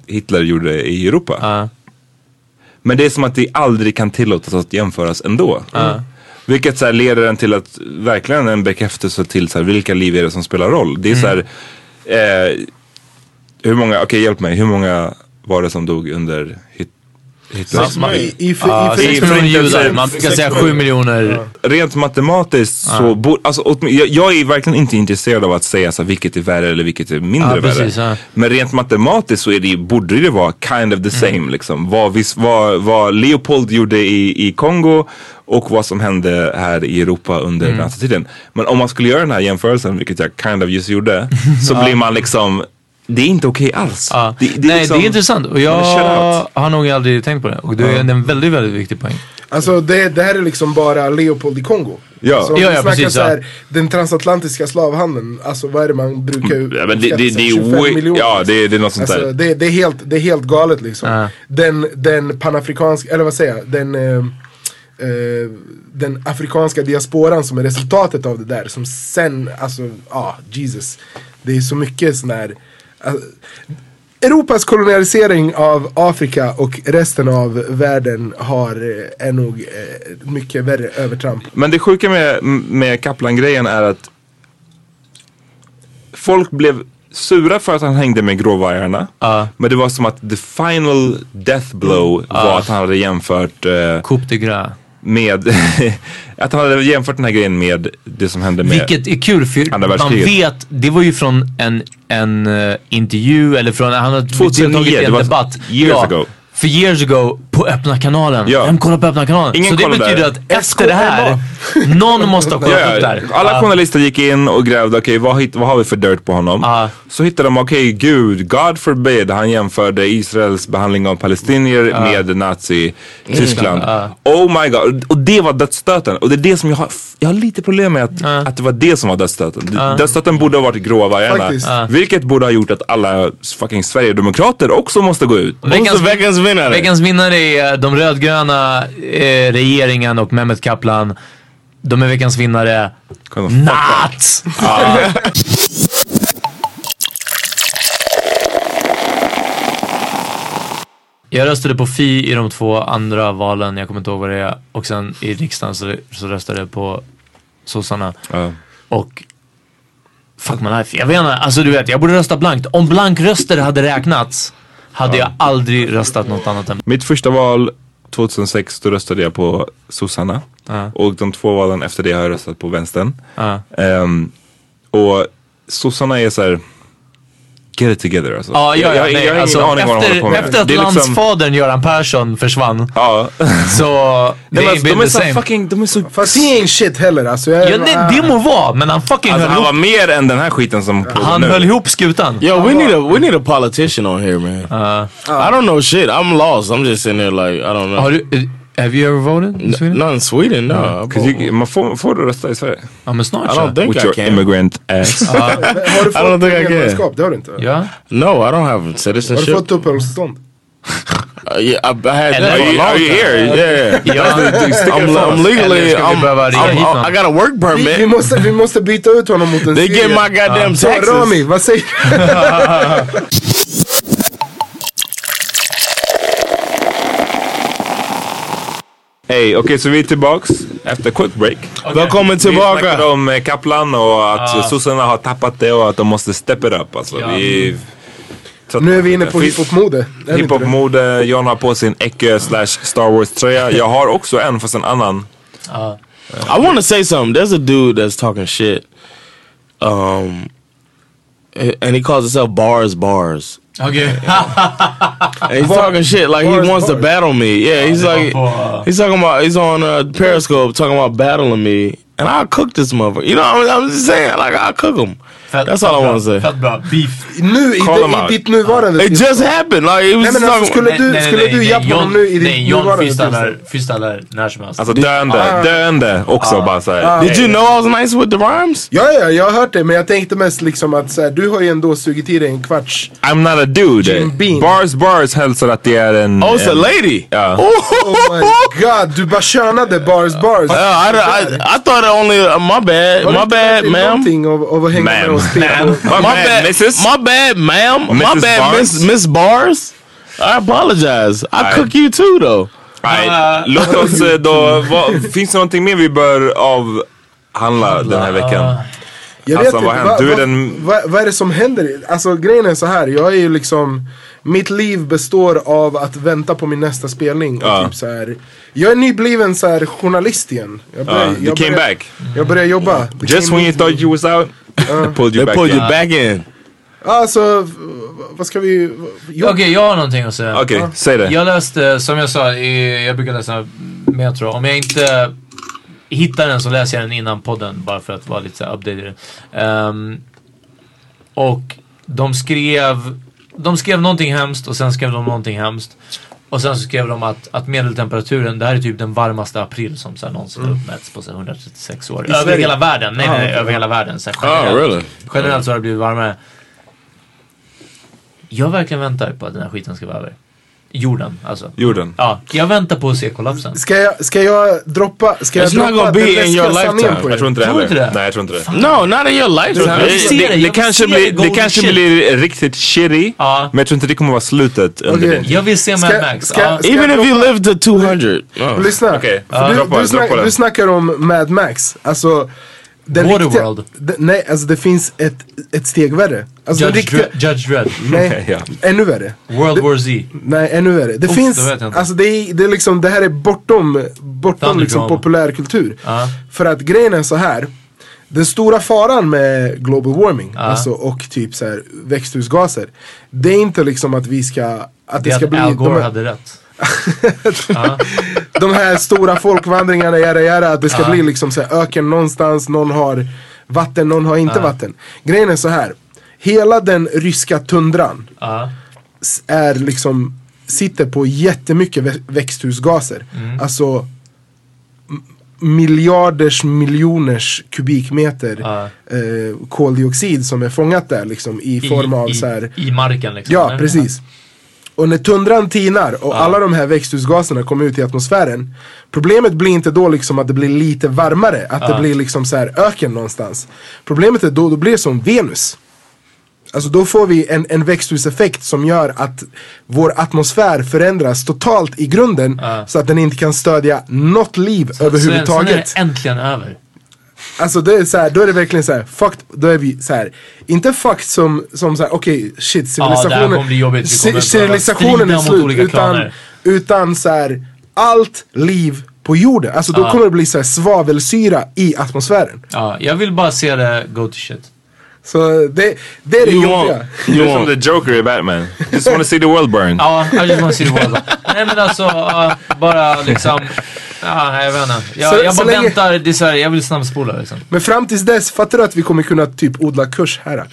Hitler gjorde i Europa. Men det är som att det aldrig kan tillåtas att jämföras ändå. Ja. Vilket så här leder en till att verkligen en bekräftelse till så här, vilka liv är det som spelar roll. Det är så här, eh, hur många, okej hjälp mig, hur många var det som dog under Hit- Sex miljoner. I- i- i- Ja, i- sex i- miljoner förintelsen. judar. Man brukar säga sju miljoner. Rent matematiskt så, bo, alltså, jag, jag är verkligen inte intresserad av att säga så vilket är värre eller vilket är mindre Ja, precis, värre. ja. Men rent matematiskt så är det, borde det vara kind of the same. Mm. Liksom. Vad, vis, vad, vad Leopold gjorde i, i Kongo och vad som hände här i Europa under Mm. nazitiden. Men om man skulle göra den här jämförelsen, vilket jag kind of just gjorde, så Ja. blir man liksom, det är inte okej alls. Ja. Det, det Nej, liksom- det är intressant. Och jag har nog aldrig tänkt på det. Och det är Ja. en väldigt, väldigt viktig poäng. Alltså det, det här är liksom bara Leopold i Kongo. Ja. Så om Ja, ja, precis, så ja. här, den transatlantiska slavhandeln, alltså vad är det man brukar Ja, men det, det, det, är 25 way- miljoner. ja, det, det är något sånt Alltså, där. det, det, är helt, det är helt galet liksom. Den, den panafrikanska, eller vad säger jag, den, eh, eh, den afrikanska diasporan som är resultatet av det där. Som sen, alltså, ja, ah, Jesus. Det är så mycket sån här, Europas kolonialisering av Afrika och resten av världen har, eh, är nog eh, mycket värre övertramp. Men det sjuka med, med Kaplan-grejen är att folk blev sura för att han hängde med gråvargarna. Men det var som att the final death blow Ja. var att han hade jämfört uh, Coupe de Gras. Med att han hade jämfört den här grejen med det som hände med Vilket är kul för man vet, det var ju från en, en eh, intervju eller från, han har 2009, deltagit i en debatt. years ago. För years ago på öppna kanalen. Ja. Vem kollar på öppna kanalen? Ingen så det betyder där. att efter det här, någon måste ha kollat Ja, upp där. Alla journalister gick in och grävde, okej vad, hit- vad har vi för dirt på honom? Så hittade de, okej gud, God forbid, han jämförde Israels behandling av palestinier Ja. med Nazi-Tyskland. Ja. Oh my god, och det var dödsstöten. Och det är det som jag har, jag har lite problem med att, att det var det som var dödsstöten. Ja. Dödsstöten borde ha varit gråa vargarna. Vilket borde ha gjort att alla fucking Sverigedemokrater också måste gå ut. Veckans, veckans vinnare är de rödgröna eh, regeringen och Mehmet Kaplan. De är veckans vinnare. Nat! Jag röstade på Fi i de två andra valen, jag kommer inte ihåg vad det är. Och sen i riksdagen så, så röstade jag på sossarna. Ja. Och fuck my life. Jag vet inte, alltså du vet, jag borde rösta blankt. Om blankröster hade räknats hade jag aldrig röstat något annat än Mitt första val 2006 då röstade jag på sossarna. Ja. Och de två valen efter det har jag röstat på vänstern. Ja. Ehm, och sossarna är så här. Get it together alltså. Ja, ja, ja, jag, nej, jag har ingen alltså, aning vad de håller på efter, med. efter att Det liksom- landsfadern Göran Persson försvann Ja. så det alltså, de är the så same. fucking, de är så... Fast he ain't shit heller alltså. Jag, Ja, nej, det må vara, men han fucking Alltså höll han var ihop, mer än den här skiten som han nu. höll ihop skutan. Yo, we need a we need a politician on here, man. Uh, I don't know shit. I'm lost. I'm just sitting there like I don't know. har du, have you ever voted in Sweden? Not in Sweden, no. 'Cause you- Man får, får du rösta i Sverige? Ja men snart I don't think With I your can. immigrant ass. Har du I don't think I can. medborgarskap? Det har du inte. Ja. No, I don't have Har du citizenship. fått uppehållstånd? Uh, yeah, I, I had that are for a you- long are you here? Yeah. Ja. I'm, I'm legally. I'm, I'm, någon? I got a work permit. vi, måste, vi måste byta ut honom mot en They get my goddamn taxes. Rami, vad säger du? Hej, okej så vi är tillbaks efter quick break. Välkommen Vi tillbaka. snackade om eh, Kaplan och att Ja. sossarna har tappat det och att de måste step it up. Alltså. Ja. Vi, att- Nu är vi inne på hiphop-mode. Hiphop-mode, John har på sin Ecke slash Star Wars tröja. Jag har också en fast en annan. Ja. I want to say something. There's a dude that's talking shit. Um, and he calls himself Bars Bars. Okej. And he's talking shit like he wants to battle me. Yeah, he's like uh, he's talking about he's on uh, Periscope talking about battling me, and I'll cook this motherfucker. You know, I'm, I'm just saying like I'll cook him. Fett- That's all I want to say. Fett bra. Beef. Nu, i, Call det, i out. ditt nuvarande It just happened. Like it was Nej men alltså skulle du, skulle du jappa honom nu i ditt Nej, John nuvarande freestylar, när som helst. Alltså döende, Ah. döende också bara såhär. Did you know I was nice with the rhymes? Ja, ja, jag har hört det men jag tänkte mest liksom att så här, du har ju ändå sugit i dig en kvarts. I'm not a dude. Jim Beam. Bars Bars hälsar att det är en... Oh, it's a en- lady. Ja. Oh my god, du bara könade bars bars. Uh, I, I, I thought it only uh, my bad, Har du my inte bad, dig ma'am. någonting av, av att hänga med Ma'am. oss Ma'am. My, My bad, bad, Mrs. My bad, ma'am. My bad, Barnes. Miss Miss Bars. I apologize. I Alright. cook you too, though. Nej, låt oss eh, då, vad, finns det någonting mer vi bör avhandla den här veckan? Jag Alltså, vet vad inte, vad, Du är vad, den- vad, vad är det som händer? Alltså grejen är så här, jag är ju liksom mitt liv består av att vänta på min nästa spelning. Och Ja. typ så här, jag är nybliven så här, journalist igen. Jag Ja, you jag came back. Jag börjar jobba. Det Just when you thought you was out, pulled They you back pulled in. you back in. Alltså, vad ska vi... Okej, Jo, jag har någonting att säga. Okej, säg det. Jag läste, som jag sa, i, jag brukar läsa Metro. Om jag inte hittar den så läser jag den innan podden bara för att vara lite så här updated. Ehm, och de skrev, de skrev någonting hemskt och sen skrev de någonting hemskt. Och sen så skrev de att, att medeltemperaturen, det här är typ den varmaste april som så här någonsin har uppmätts på så här 136 år. Över Sverige? hela världen. Nej, nej, nej, Ah, okej. över hela världen. Så Oh, generellt. really? Generellt så har det blivit varmare. Jag verkligen väntar på att den här skiten ska vara över. Jorden, alltså. Jorden. Ja, jag väntar på att se kollapsen. ska, jag, ska jag droppa, ska jag It's not droppa gonna be den in läskiga your sanningen lifetime. på Jag tror inte det Tror heller. du inte det? Nej, jag tror inte det. No, not in your lifetime. Det, det, det, kanske, blir, det, kanske blir riktigt shitty, Ja. men jag tror inte det kommer vara slutet din Jag vill se Mad Max. ska- ja. ska- Even if you live to 200. Oh. Lyssna, droppa det, du, du, snack, du snackar om Mad Max. Alltså, den Waterworld. det- nej, alltså det finns ett, ett steg värre. Alltså Judge, riktiga, Dredd, Judge Dredd. nej, Ja. ännu värre. World War Z. Nej, ännu värre. Det Uff, finns, det alltså det är, det är liksom, det här är bortom, bortom liksom populärkultur. Ja. För att grejen är så här. Den stora faran med global warming Ja. alltså, och typ så här, växthusgaser. Det är inte liksom att vi ska, att det, Det ska att bli Al de Gore här, hade rätt. ja. De här stora folkvandringarna, jada, jada, att det ska bli liksom så här, öken någonstans, någon har vatten, någon har inte vatten. Grejen är så här. Hela den ryska tundran är liksom sitter på jättemycket vä- växthusgaser. Mm. Alltså miljarders miljoners kubikmeter Ja. eh, koldioxid som är fångat där liksom i form av I, så här. i, I marken liksom. Ja, eller? precis. Och när tundran tinar och alla de här växthusgaserna kommer ut i atmosfären. Problemet blir inte då liksom att det blir lite varmare, att det blir liksom så här öken någonstans. Problemet är då, då blir det som Venus. Alltså då får vi en, en växthuseffekt som gör att vår atmosfär förändras totalt i grunden så att den inte kan stödja något liv Sen, sen är överhuvudtaget. det äntligen över. Alltså det är så här, då är det verkligen så här, fucked, då är vi så här, inte fucked som, som så här, okej shit det här civilisationen, kommer bli jobbigt, civilisationen är slut, utan, utan så här, allt liv på jorden, alltså då Ja. kommer det bli så här svavelsyra i atmosfären. Ja, jag vill bara se det go to shit. Så det, det är det You jobbiga. är som the Joker i Batman. Just wanna see the world burn. Ja, I just wanna see the world. Nej men alltså, ja, bara liksom... Ja, jag vet inte. Jag, Så- jag bara länge- väntar, det är så här, jag vill snabbspola liksom. Men fram tills dess, fattar du att vi kommer kunna typ odla kurs här?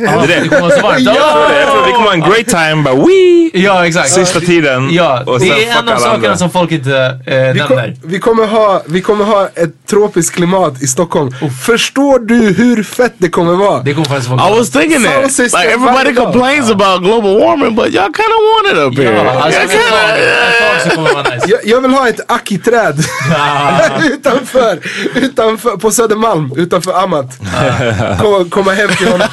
Ja, det kommer vara så varmt. Ja! Jag tror det. Jag tror vi kommer ha en great time, bara wee! Ja, exakt. Sista tiden. Ja, och det sen är fuck en av sakerna andra. som folk inte eh, Vi, kom, nämner. vi, kommer ha, vi kommer ha ett tropiskt klimat i Stockholm. Förstår du hur fett det kommer vara? Det kommer faktiskt vara I was thinking that. Like everybody varje dag. complains about global warming, but y'all kind of want it up here. Ja, alltså kinda- det vara nice. Jag, jag vill ha ett akiträd utanför, utanför, på Södermalm, utanför Amat. Komma, komma hem till honom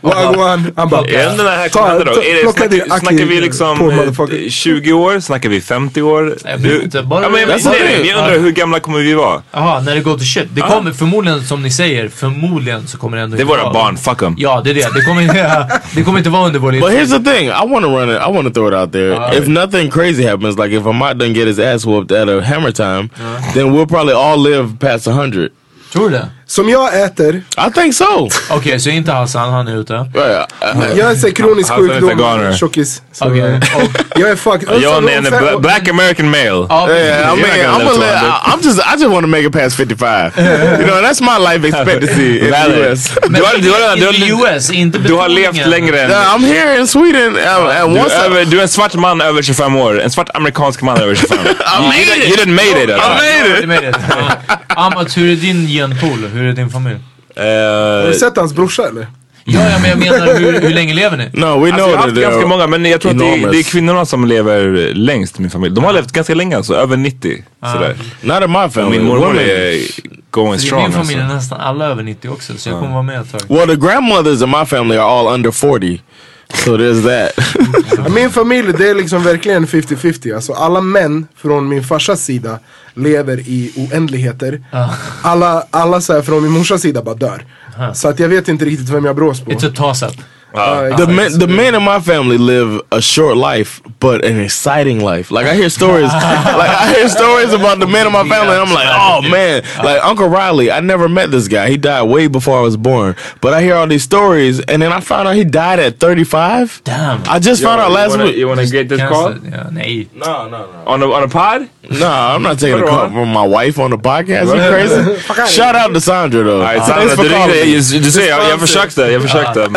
wagwan. Han bara, Är den här kommande då? Är det, plocka snackar, vi liksom på eh, motherfucker. 20 år? Snackar vi 50 år? Jag vet inte, bara- ja, men, jag, That's nej, the nej, thing. jag undrar hur gamla kommer vi vara? Jaha, när det går till shit. Det kommer förmodligen, som ni säger, förmodligen så kommer det ändå Det är inte våra vara- barn, fuck them. Ja, det är det. Det kommer, det kommer inte vara under vår But here's the thing, I want to run it. I want to throw it out there. if nothing crazy happens, like if Amat doesn't get his ass whooped at a hammer time, then we'll probably all live past a hundred. Tror du det? Som jag äter, I think so. Okej, så inte Hassan, han är ute. Yeah. jag är så kronisk sjukdom, tjockis. Okej. Jag är fucked. Är en bla- black American male. Ja, Yeah, I mean, not gonna I'm, live a to li- 100. I- I'm just, I just want to make it past 55. you know, that's my life expectancy in the. US. Du har, du har, du in the har, US, inte du har levt längre än... I'm here in Sweden, uh, and Du once är, I, över, du är en svart man över 25 år. En svart amerikansk man över 25. you, made it. you didn't made it. I Alltså. made it. Du made it. Ja. Amat, hur är din genpool? Hur är din familj? Har Eh, du sett hans brorsa eller? Ja, ja men jag menar hur, hur länge lever ni? no, we Alltså, know jag har haft ganska många men jag tror att det är, enormous. det är kvinnorna som lever längst i min familj. De har levt ganska länge alltså, över 90. Sådär. not in my family. min mormor är going I strong min familj är alltså. nästan alla över 90 också, så jag kommer vara med ett tag. Well, the grandmothers in my family are all under 40. So there's that. Min familj, det är liksom verkligen 50-50. Alltså alla män från min farsas sida lever i oändligheter. Alla, alla så här från min morsas sida bara dör. Så att jag vet inte riktigt vem jag brås på. It's a toss-up. Uh, ja, the men, the men in my family live a short life, but an exciting life. Like I hear stories, like I hear stories about the men in my family, and I'm like, oh man, like Uncle Riley. I never met this guy. He died way before I was born. But I hear all these stories, and then I found out he died at 35. Damn. I just found out last wanna, week. You wanna get this call? Cancel. Ja. No, no, no. On a, on a pod? No, I'm not taking a call on. from my wife on the podcast. You crazy? Shout out to Sandra though. Alright, Thanks Sandra, for du calling ringde, me. du, du ser, jag, jag försökte, jag försökte.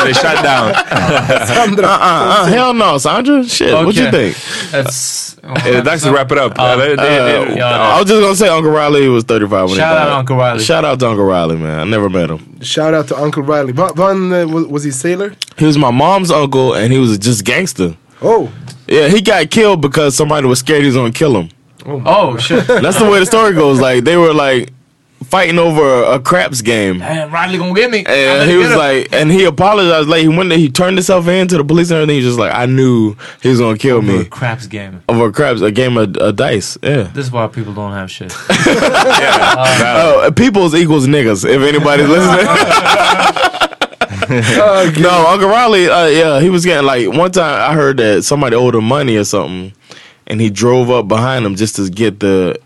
Det blev shut down. Sandra. Uh, uh, hell no, Sandra. Shit, what you Okay. think? That's Är det dags att wrap it up? Eller? Det, det, Uh, ja. I was just gonna say Uncle Riley was 35 when he Shout out died. Uncle Riley. Shout out to Uncle Riley, man. I never met him. Shout out to Uncle Riley. Va, va han, eh, was, was he sailor? He was my mom's uncle, and he was just gangster. Oh. Yeah, he got killed because somebody was scared he was gonna kill him. Oh shit. That's the way the story goes. Like they were like fighting over a craps game. Damn, Riley gonna get me. And he was like, and he apologized. Like he went, there, he turned himself in to the police and everything. He's just like, I knew he was gonna kill Over me a craps game. over a craps, a game of uh, dice. Yeah. This is why people don't have shit. Oh, people's equals niggas. If anybody's listening. no, Uncle Riley. Uh, yeah, he was getting like one time. I heard that somebody owed him money or something, and he drove up behind him just to get the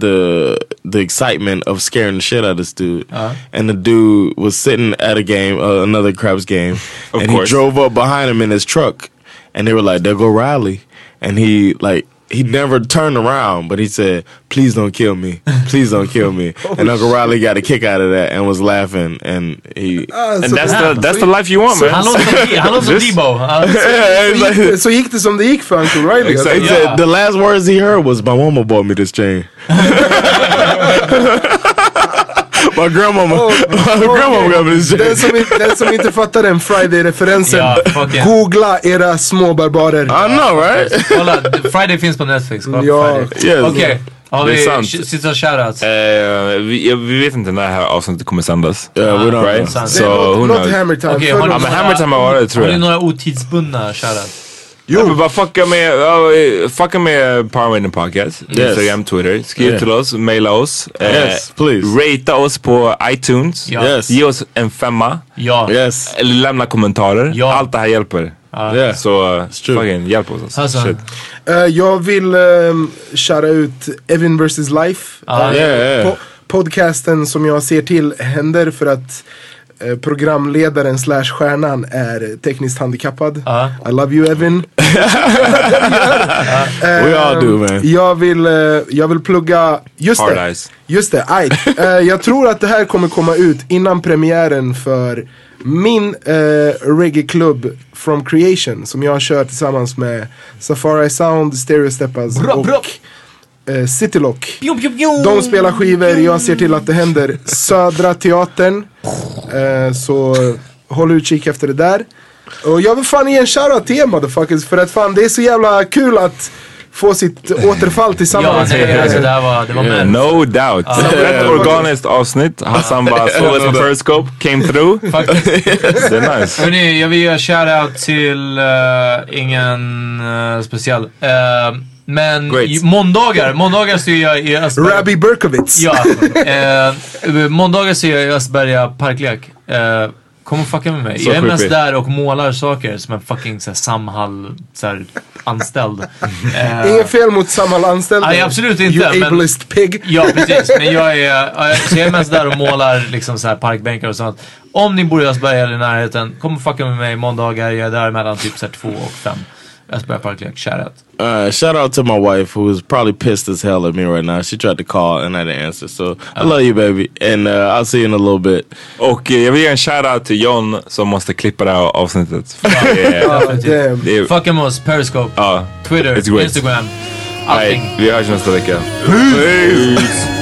the the excitement of scaring the shit out of this dude. Uh-huh. And the dude was sitting at a game, uh, another craps game, and course. he drove up behind him in his truck, and they were like, "There go Riley," and he like. He never turned around, but he said, "Please don't kill me. Please don't kill me." and Uncle Riley got a kick out of that and was laughing, and he Ah, And så- that's the, that's the life you want man. Han låter som, han låter som This- Debo. Han- Yeah, it's så, like- gick, det- så gick som det gick för Uncle Riley. Exakt. He Alltså, said the last words he heard was, "My mama bought me this chain." my grandmama, my grandmama got me this Den som, inte- den som inte fattar den Friday-referensen, yeah. googla era små barbarer. I know, right? Kolla, Friday finns på Netflix. Kolla Ja. Friday. Yes. Okej, Har vi sista shoutouts? Eh, vi, ja, vi vet inte när det här avsnittet kommer sändas. Yeah, we don't right? know. So, låt- who låt knows? Hammer Time Okej, följa har ni några otidsbundna shoutouts? Jo, men bara fucka med, ja, fucka med Power Rating Podcast. Yes. Instagram, Twitter. Skriv Yeah. till oss, maila oss. Eh, Yes, please. Rata oss på iTunes. Ja. Yes. Ge oss en femma. Ja. Yes. Eller lämna kommentarer. Ja. Allt det här hjälper. Yeah. Så uh, true. fucking hjälp oss. Alltså. Shit. Eh, jag vill um, shouta ut Evin vs Life. Ah, yeah, yeah. po- podcasten som jag ser till händer för att programledaren slash stjärnan är tekniskt handikappad. Ja. I love you Evin. We all do man. Jag vill, eh, jag vill plugga, just Hard det. eyes. Just det. Eh, jag tror att det här kommer komma ut innan premiären för min uh, reggae-klubb From Creation som jag kör tillsammans med Safari Sound, Stereo Steppas och bra. Eh, Citylock. De spelar skivor, jag ser till att det händer. Södra Teatern. Eh, så håll utkik efter det där. Och jag vill fan ge en shoutout till er motherfuckers för att fan det är så jävla kul att få sitt återfall Ja, tillsammans nej, med alltså det var, det var Yeah, no doubt. Rätt organiskt avsnitt. Hassan bara såg det som periscope, came through. Det är nice. Hörrni, jag vill göra shoutout till eh, ingen uh, speciell. Eh, men Great. måndagar, måndagar så är jag i Östberga. Rabbi Berkovitz. Ja, eh, måndagar så är jag i Östberga parklek. Eh, kom och fucka med mig. Så jag är mest där och målar saker som en fucking såhär, Samhall såhär, anställd. Eh, Inget fel mot Samhall anställda. Nej, absolut inte, You men- ableist pig. Ja precis, men jag är, så jag är mest där och målar liksom så här parkbänkar och sånt. Om ni bor i Östberga eller i närheten, kom och fucka med mig måndagar. Jag är där mellan typ så här två och fem. Östberga parklek, shoutout. Uh, shout out to my wife who is probably pissed as hell at me right now. She tried to call and I didn't answer. So I love you baby. And uh, I'll see you in a little bit. Och eh, jag vill ge en shoutout till John som måste klippa det här avsnittet. För det är- Ja, damn. det är- Fucka med oss, Periscope, Ja, Twitter, it's great. Instagram. Allting. Nej, vi hörs nästa vecka. Peace.